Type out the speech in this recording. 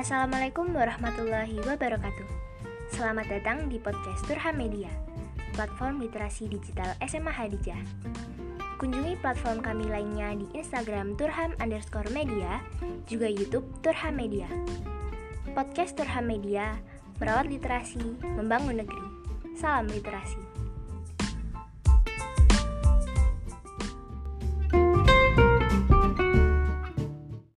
Assalamualaikum warahmatullahi wabarakatuh. Selamat datang di podcast Turham Media, platform literasi digital SMA Hadijah. Kunjungi platform kami lainnya di Instagram Turham underscore media, juga Youtube Turham Media. Podcast Turham Media, merawat literasi, membangun negeri. Salam literasi.